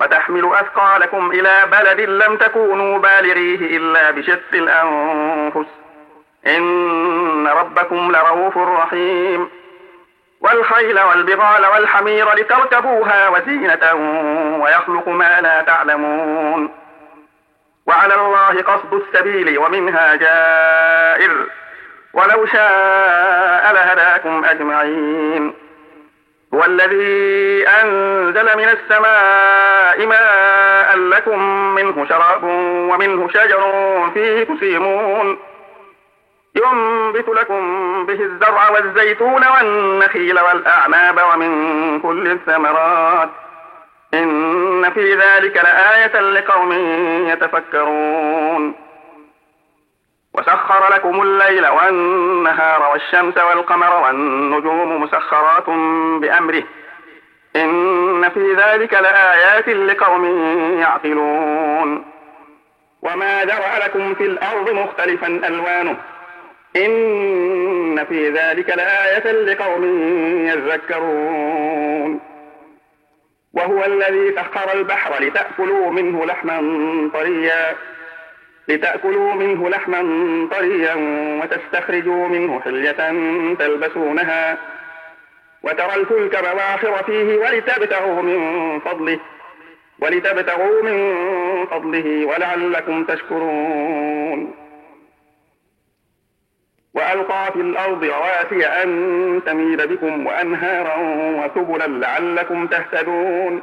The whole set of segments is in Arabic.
وتحمل أثقالكم إلى بلد لم تكونوا بالغيه إلا بشق الأنفس. إن ربكم لرؤوف رحيم. والخيل والبغال والحمير لتركبوها وزينة ويخلق ما لا تعلمون. وعلى الله قصد السبيل ومنها جائر. ولو شاء لهداكم أجمعين. هو الذي أنزل من السماء ماء لكم منه شراب ومنه شجر فيه تسيمون. ينبت لكم به الزرع والزيتون والنخيل والأعناب ومن كل الثمرات. إن في ذلك لآية لقوم يتفكرون. وسخر لكم الليل والنهار والشمس والقمر والنجوم مسخرات بأمره. إن في ذلك لآيات لقوم يعقلون. وما ذرأ لكم في الأرض مختلفا ألوانه. إن في ذلك لآية لقوم يذكرون. وهو الذي سخر البحر لتأكلوا منه لحما طريا. لتأكلوا منه لحما طريا وتستخرجوا منه حلية تلبسونها وترى الفلك مواخر فيه ولتبتغوا من فضله ولتبتغوا من فضله ولعلكم تشكرون. وألقى في الأرض رواسي أن تميد بكم وأنهارا وسبلا لعلكم تهتدون.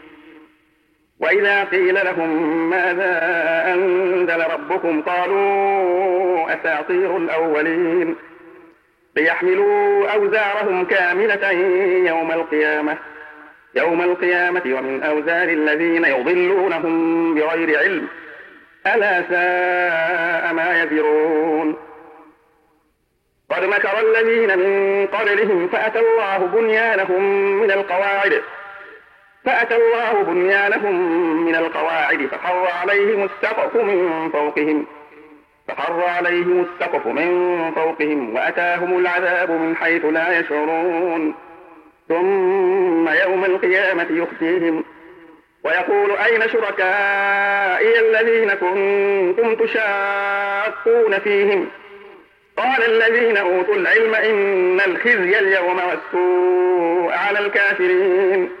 وإذا قيل لهم ماذا أنزل ربكم قالوا أساطير الأولين. ليحملوا أوزارهم كاملة يوم القيامة. يوم القيامة ومن أوزار الذين يضلونهم بغير علم. ألا ساء ما يذرون قد مكر الذين من قبلهم فأتى الله بنيانهم من القواعد. فأتى الله بنيانهم من القواعد فخر عليهم السقف من فوقهم. فخر عليهم السقف من فوقهم وأتاهم العذاب من حيث لا يشعرون. ثم يوم القيامة يخزيهم. ويقول أين شركائي الذين كنتم تشاقون فيهم؟ قال الذين أوتوا العلم إن الخزي اليوم والسوء على الكافرين.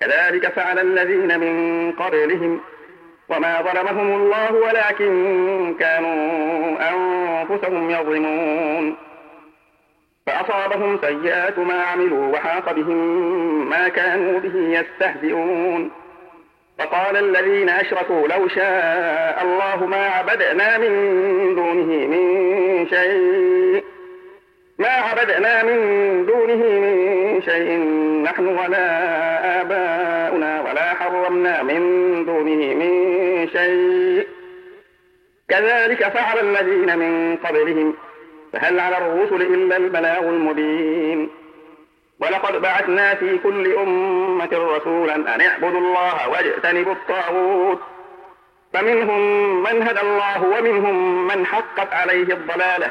كذلك فعل الذين من قبلهم وما ظلمهم الله ولكن كانوا أنفسهم يظلمون. فأصابهم سيئات ما عملوا وحاق بهم ما كانوا به يستهزئون. وقال الذين أشركوا لو شاء الله ما عبدنا من دونه من شيء ما عبدنا من دونه من شيء. نحن ولا آباؤنا ولا حرمنا من دونه من شيء. كذلك فعل الذين من قبلهم. فهل على الرسل إلا البلاغ المبين؟ ولقد بعثنا في كل أمة رسولا أن اعبدوا الله واجتنبوا الطاغوت. فمنهم من هدى الله ومنهم من حقت عليه الضلالة.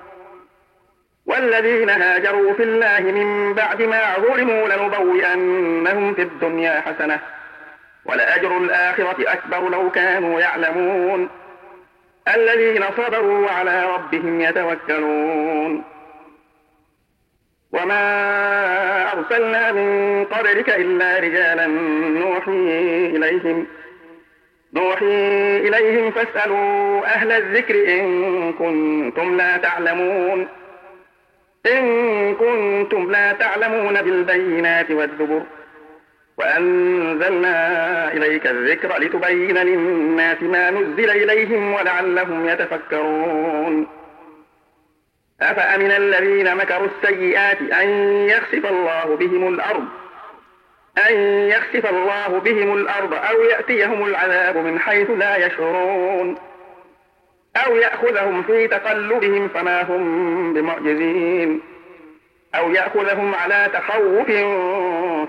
والذين هاجروا في الله من بعد ما ظلموا لنبوئنهم في الدنيا حسنة ولأجر الآخرة أكبر لو كانوا يعلمون. الذين صبروا وعلى ربهم يتوكلون. وما أرسلنا من قبلك إلا رجالا نوحي إليهم. نوحي إليهم فاسألوا أهل الذكر إن كنتم لا تعلمون. إن كنتم لا تعلمون بالبينات والزبر وأنزلنا إليك الذكر لتبين للناس ما نزل إليهم ولعلهم يتفكرون. أفأمن الذين مكروا السيئات أن يخسف الله بهم الأرض؟ أن يخسف الله بهم الأرض أو يأتيهم العذاب من حيث لا يشعرون. أو يأخذهم في تقلبهم فما هم بمعجزين. أو يأخذهم على تخوف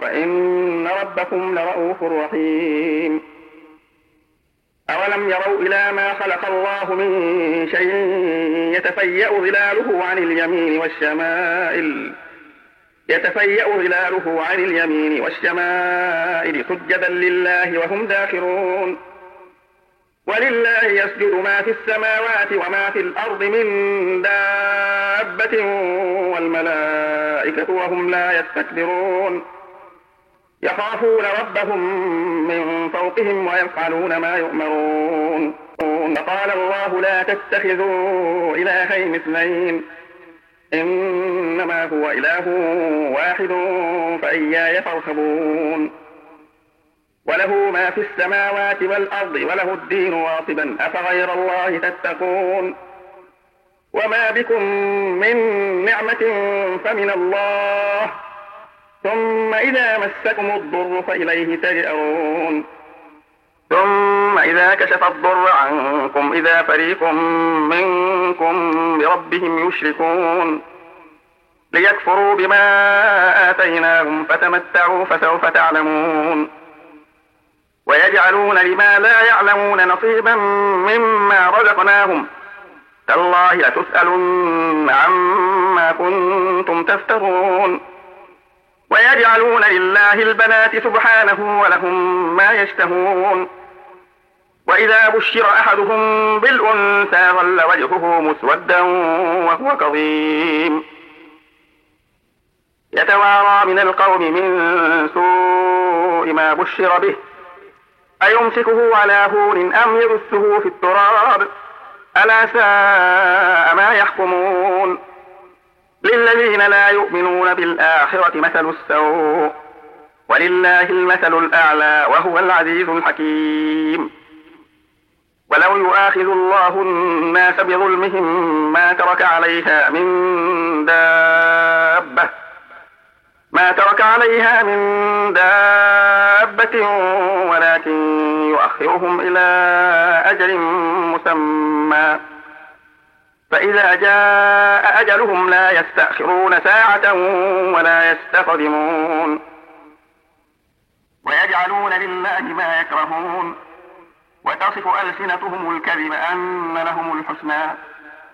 فإن ربكم لرؤوف رحيم. أولم يروا إلى ما خلق الله من شيء يتفيأ ظلاله عن اليمين والشمائل يتفيأ ظلاله عن اليمين والشمائل سجدا لله وهم داخرون. ولله يسجد ما في السماوات وما في الأرض من دابة والملائكة وهم لا يستكبرون. يخافون ربهم من فوقهم ويفعلون ما يؤمرون. فقال الله لا تتخذوا إلهين اثنين. إنما هو إله واحد فإياي فارهبون. وله ما في السماوات والأرض وله الدين واصبا. أفغير الله تتقون؟ وما بكم من نعمة فمن الله. ثم إذا مسكم الضر فإليه تجأرون. ثم إذا كشف الضر عنكم إذا فريق منكم بربهم يشركون. ليكفروا بما آتيناهم فتمتعوا فسوف تعلمون. ويجعلون لما لا يعلمون نصيبا مما رزقناهم. تالله لتسألن عما كنتم تفترون. ويجعلون لله البنات سبحانه ولهم ما يشتهون. وإذا بشر أحدهم بالأنثى ظل وجهه مسودا وهو كظيم. يتوارى من القوم من سوء ما بشر به. أيمسكه على هون أم يدسه في التراب؟ ألا ساء ما يحكمون. للذين لا يؤمنون بالآخرة مثل السوء ولله المثل الأعلى وهو العزيز الحكيم. ولو يؤاخذ الله الناس بظلمهم ما ترك عليها من دابة ما ترك عليها من دابة ولكن يؤخرهم إلى أجل مسمى. فإذا جاء أجلهم لا يستأخرون ساعة ولا يستقدمون. ويجعلون لله ما يكرهون. وتصف ألسنتهم الكذب أن لهم الحسنى.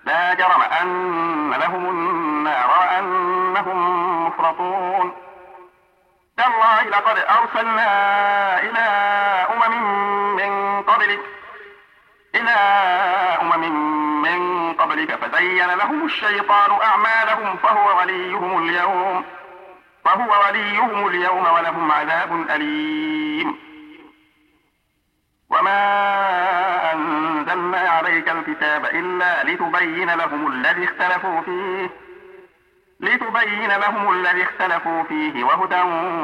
لا جرم أن لهم النار وأنهم مفرطون. تالله لقد أرسلنا إلى أمم من قبلك إلى أمم من قبلك فزين لهم الشيطان أعمالهم فهو وليهم اليوم فهو وليهم اليوم ولهم عذاب أليم. وما الكتاب إلا لتبين لهم الذي اختلفوا فيه. لتبين لهم الذي اختلفوا فيه وهدى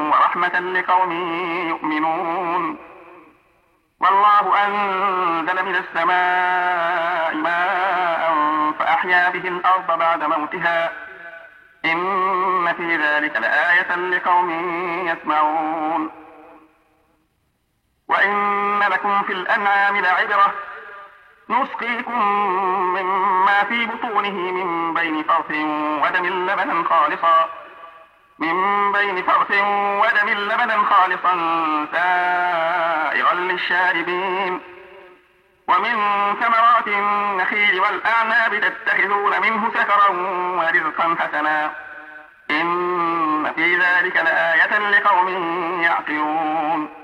ورحمة لقوم يؤمنون. والله أنزل من السماء ماء فأحيا به الأرض بعد موتها. إن في ذلك لآية لقوم يسمعون. وإن لكم في الأنعام لعبرة. نسقيكم مما في بطونه من بين فرث ودم لبنا خالصا. من بين فرث ودم لبنا خالصا سائغا للشاربين. ومن ثمرات النخيل والأعناب تتخذون منه سكرا ورزقا حسنا. إن في ذلك لآية لقوم يعقلون.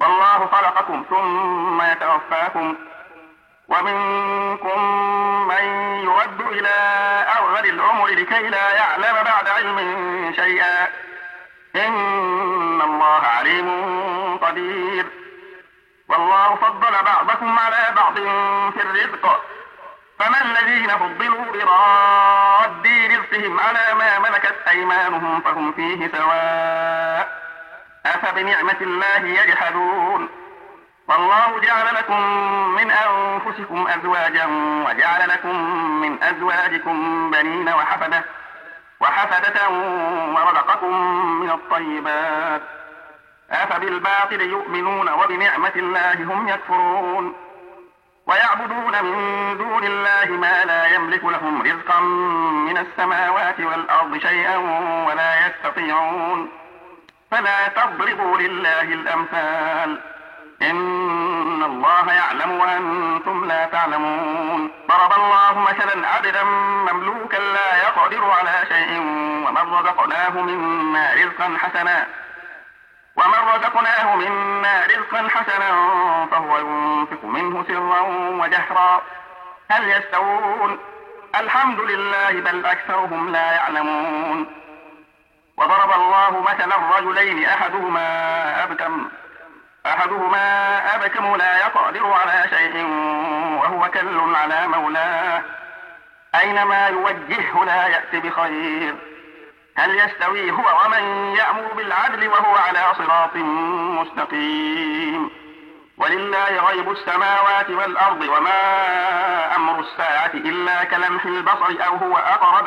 والله خلقكم ثم يتوفاكم ومنكم من يرد إلى أرذل العمر لكي لا يعلم بعد علم شيئا. إن الله عليم قدير. والله فضل بعضكم على بعض في الرزق. فما الذين فضلوا براد رزقهم على ما ملكت أيمانهم فهم فيه سواء. أفبنعمة الله يجحدون؟ والله جعل لكم من أنفسكم أزواجا وجعل لكم من أزواجكم بنين وحفدة وحفدة ورزقكم من الطيبات. أفبالباطل يؤمنون وبنعمة الله هم يكفرون؟ ويعبدون من دون الله ما لا يملك لهم رزقا من السماوات والأرض شيئا ولا يستطيعون. فلا تضربوا لله الأمثال. إن الله يعلم وأنتم لا تعلمون. ضرب الله مثلا عبدا مملوكا لا يقدر على شيء ومن رزقناه منا رزقا حسنا. ومن رزقناه منا رزقا حسنا فهو ينفق منه سرا وجهرا. هل يستوون؟ الحمد لله بل أكثرهم لا يعلمون. وضرب الله مثلا الرجلين أحدهما أبكم أحدهما أبكم لا يقدر على شيء وهو كل على مولاه. أينما يوجهه لا يأتي بخير. هل يستوي هو ومن يأمر بالعدل وهو على صراط مستقيم؟ ولله غيب السماوات والأرض وما أمر الساعة إلا كلمح البصر أو هو أقرب.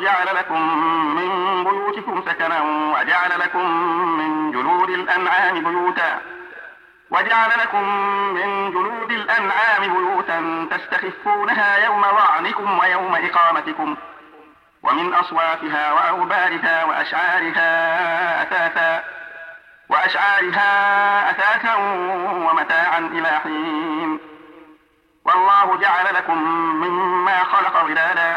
جعل لكم من بيوتكم سكنا وجعل لكم من جلود الأنعام بيوتا وجعل لكم من جلود الأنعام بيوتا تستخفونها يوم ظعنكم ويوم إقامتكم ومن أصوافها وأوبارها وأشعارها أثاثا وأشعارها أثاثا ومتاعا إلى حين. والله جعل لكم مما خلق ظلالا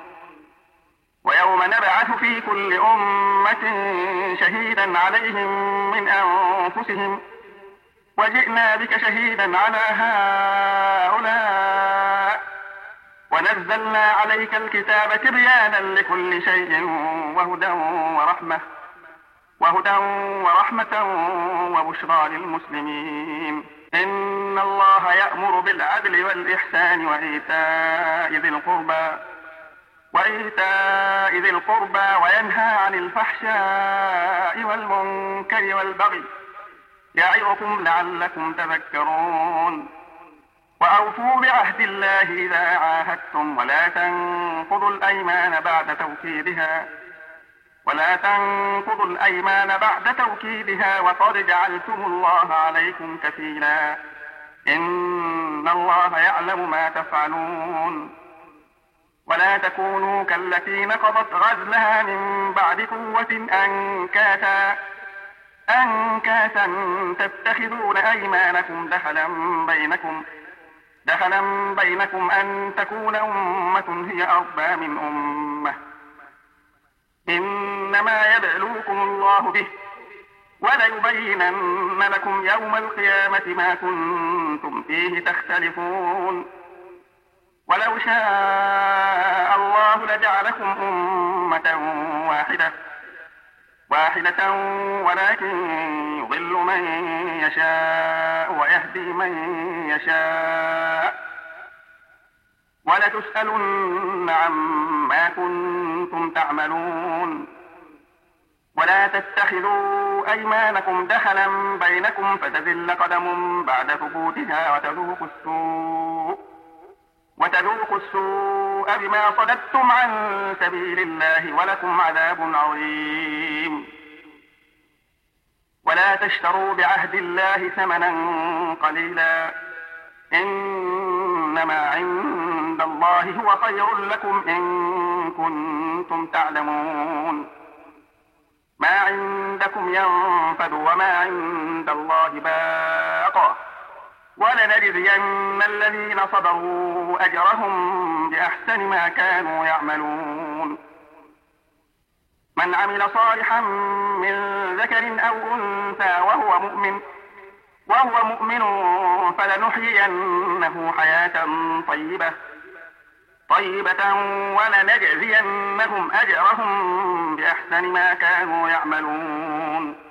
ويوم نبعث في كل أمة شهيدا عليهم من أنفسهم. وجئنا بك شهيدا على هؤلاء. ونزلنا عليك الكتاب تبيانا لكل شيء وهدى ورحمة. وهدى ورحمة وبشرى للمسلمين. إن الله يأمر بالعدل والإحسان وإيتاء ذي القربى. وإيتاء ذي القربى وينهى عن الفحشاء والمنكر والبغي يعظكم لعلكم تذكرون. وأوفوا بعهد الله إذا عاهدتم ولا تنقضوا الأيمان بعد توكيدها ولا تنقضوا الأيمان بعد توكيدها وقد جعلتم الله عليكم كفيلا. إن الله يعلم ما تفعلون. ولا تكونوا كالتي نقضت غزلها من بعد قوة أنكاتا أنكاتا تتخذون أيمانكم دخلا بينكم دخلا بينكم أن تكون أمة هي أربى من أمة. إنما يبلوكم الله به وليبينن لكم يوم القيامة ما كنتم فيه تختلفون. ولو شاء الله لجعلكم أمة واحدة واحدة ولكن يضل من يشاء ويهدي من يشاء. ولتسألن عما كنتم تعملون. ولا تتخذوا أيمانكم دخلا بينكم فتزل قدم بعد ثبوتها وتذوقوا السوء. وتذوقوا السوء بما صددتم عن سبيل الله ولكم عذاب عظيم. ولا تشتروا بعهد الله ثمنا قليلا. إنما عند الله هو خير لكم إن كنتم تعلمون. ما عندكم ينفد وما عند الله باق. ولنجزين الذين صبروا أجرهم بأحسن ما كانوا يعملون. من عمل صالحا من ذكر أو أنثى وهو مؤمن وهو مؤمن فلنحيينه حياة طيبة طيبة ولنجزينهم أجرهم بأحسن ما كانوا يعملون.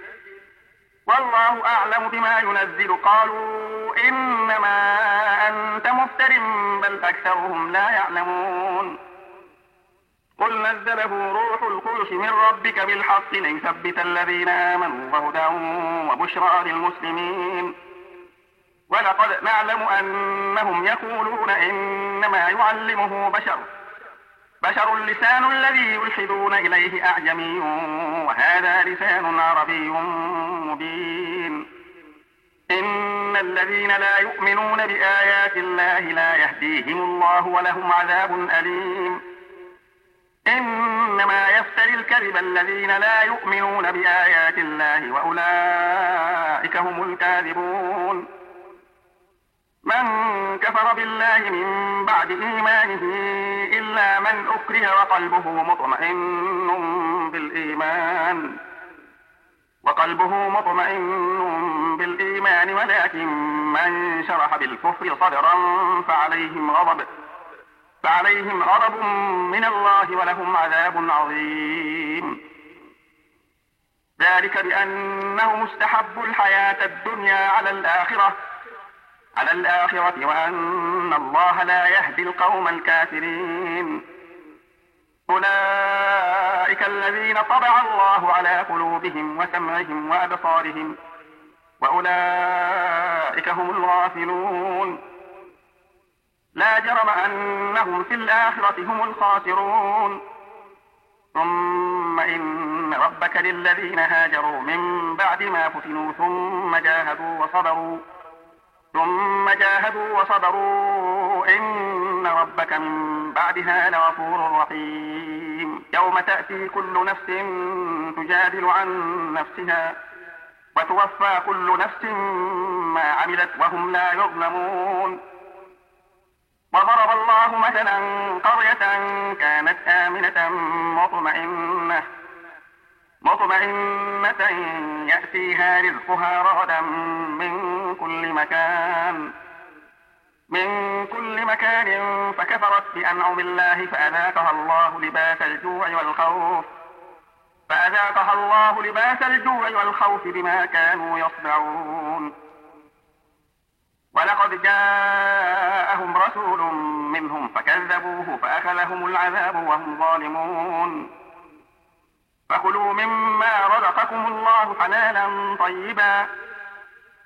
والله أعلم بما ينزل. قالوا إنما أنت مفتر بل أكثرهم لا يعلمون. قل نزله روح القدس من ربك بالحق ليثبت الذين آمنوا وهدى وبشرى للمسلمين. ولقد نعلم أنهم يقولون إنما يعلمه بشر. بشر اللسان الذي يلحدون إليه أعجمي وهذا لسان عربي مبين. إن الذين لا يؤمنون بآيات الله لا يهديهم الله ولهم عذاب أليم. إنما يفتري الكذب الذين لا يؤمنون بآيات الله وأولئك هم الكاذبون. من كفر بالله من بعد إيمانه إلا من أكره وقلبه مطمئن بالإيمان. وقلبه مطمئن بالإيمان ولكن من شرح بالكفر صدرا فعليهم غضب. فعليهم غضب من الله ولهم عذاب عظيم. ذلك بأنه مستحب الحياة الدنيا على الآخرة. على الآخرة وأن الله لا يهدي القوم الكافرين. أولئك الذين طبع الله على قلوبهم وسمعهم وأبصارهم وأولئك هم الغافلون. لا جرم أنهم في الآخرة هم الخاسرون. ثم إن ربك للذين هاجروا من بعد ما فتنوا ثم جاهدوا وصبروا. ثم جاهدوا وصبروا. إن ربك من بعدها لغفور رحيم. يوم تأتي كل نفس تجادل عن نفسها وتوفى كل نفس ما عملت وهم لا يظلمون. وضرب الله مثلا قرية كانت آمنة مطمئنة مطمئنة يأتيها رزقها رغدا من مكان. من كل مكان فكفرت بأنعم الله فأذاقها الله لباس الجوع والخوف. فأذاقها الله لباس الجوع والخوف بما كانوا يصنعون. ولقد جاءهم رسول منهم فكذبوه فأخذهم العذاب وهم ظالمون. فكلوا مما رزقكم الله حلالا طيبا.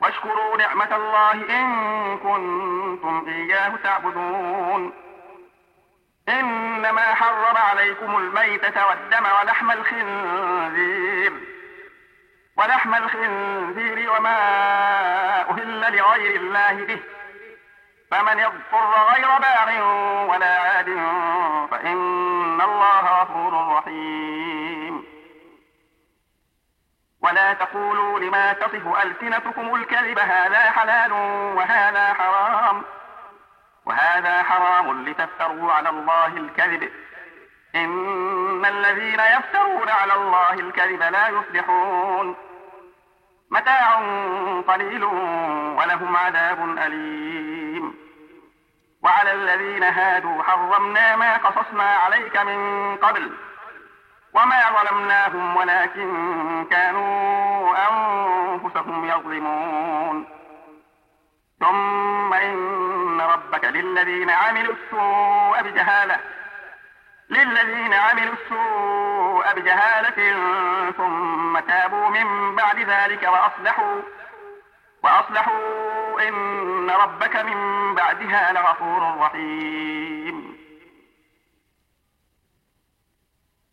واشكروا نعمة الله إن كنتم إياه تعبدون. إنما حرم عليكم الميتة والدم ولحم الخنزير. ولحم الخنزير وما أهل لغير الله به. فمن اضطر غير باغ تصف ألسنتكم الكذب هذا حلال وهذا حرام. وهذا حرام لتفتروا على الله الكذب. إن الذين يفترون على الله الكذب لا يفلحون. متاع قليل ولهم عذاب أليم. وعلى الذين هادوا حرمنا ما قصصنا عليك من قبل. وما ظلمناهم ولكن كانوا أنفسهم يظلمون. ثم إن ربك للذين عملوا السوء بجهالة للذين عملوا السوء بجهالة ثم تابوا من بعد ذلك وأصلحوا وأصلحوا إن ربك من بعدها لغفور رحيم.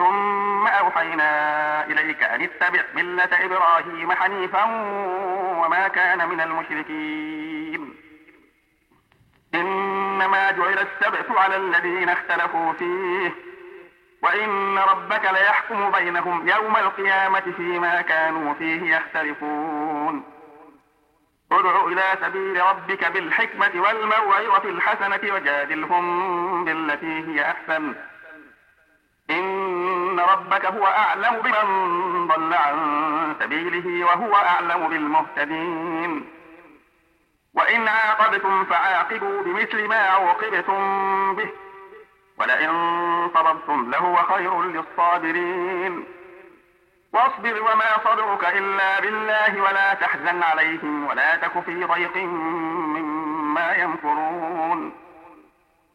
ثم أوحينا إليك أن اتبع ملة إبراهيم حنيفا وما كان من المشركين. إنما جعل السبت على الذين اختلفوا فيه وإن ربك ليحكم بينهم يوم القيامة فيما كانوا فيه يختلفون. ادع إلى سبيل ربك بالحكمة والموعظة الحسنة وجادلهم بالتي هي أحسن. إن ربك هو أعلم بمن ضل عن سبيله وهو أعلم بالمهتدين وإن عاقبتم فعاقبوا بمثل ما عوقبتم به ولئن صبرتم لهو خير للصابرين واصبر وما صبرك إلا بالله ولا تحزن عليهم ولا تك في ضيق مما يمكرون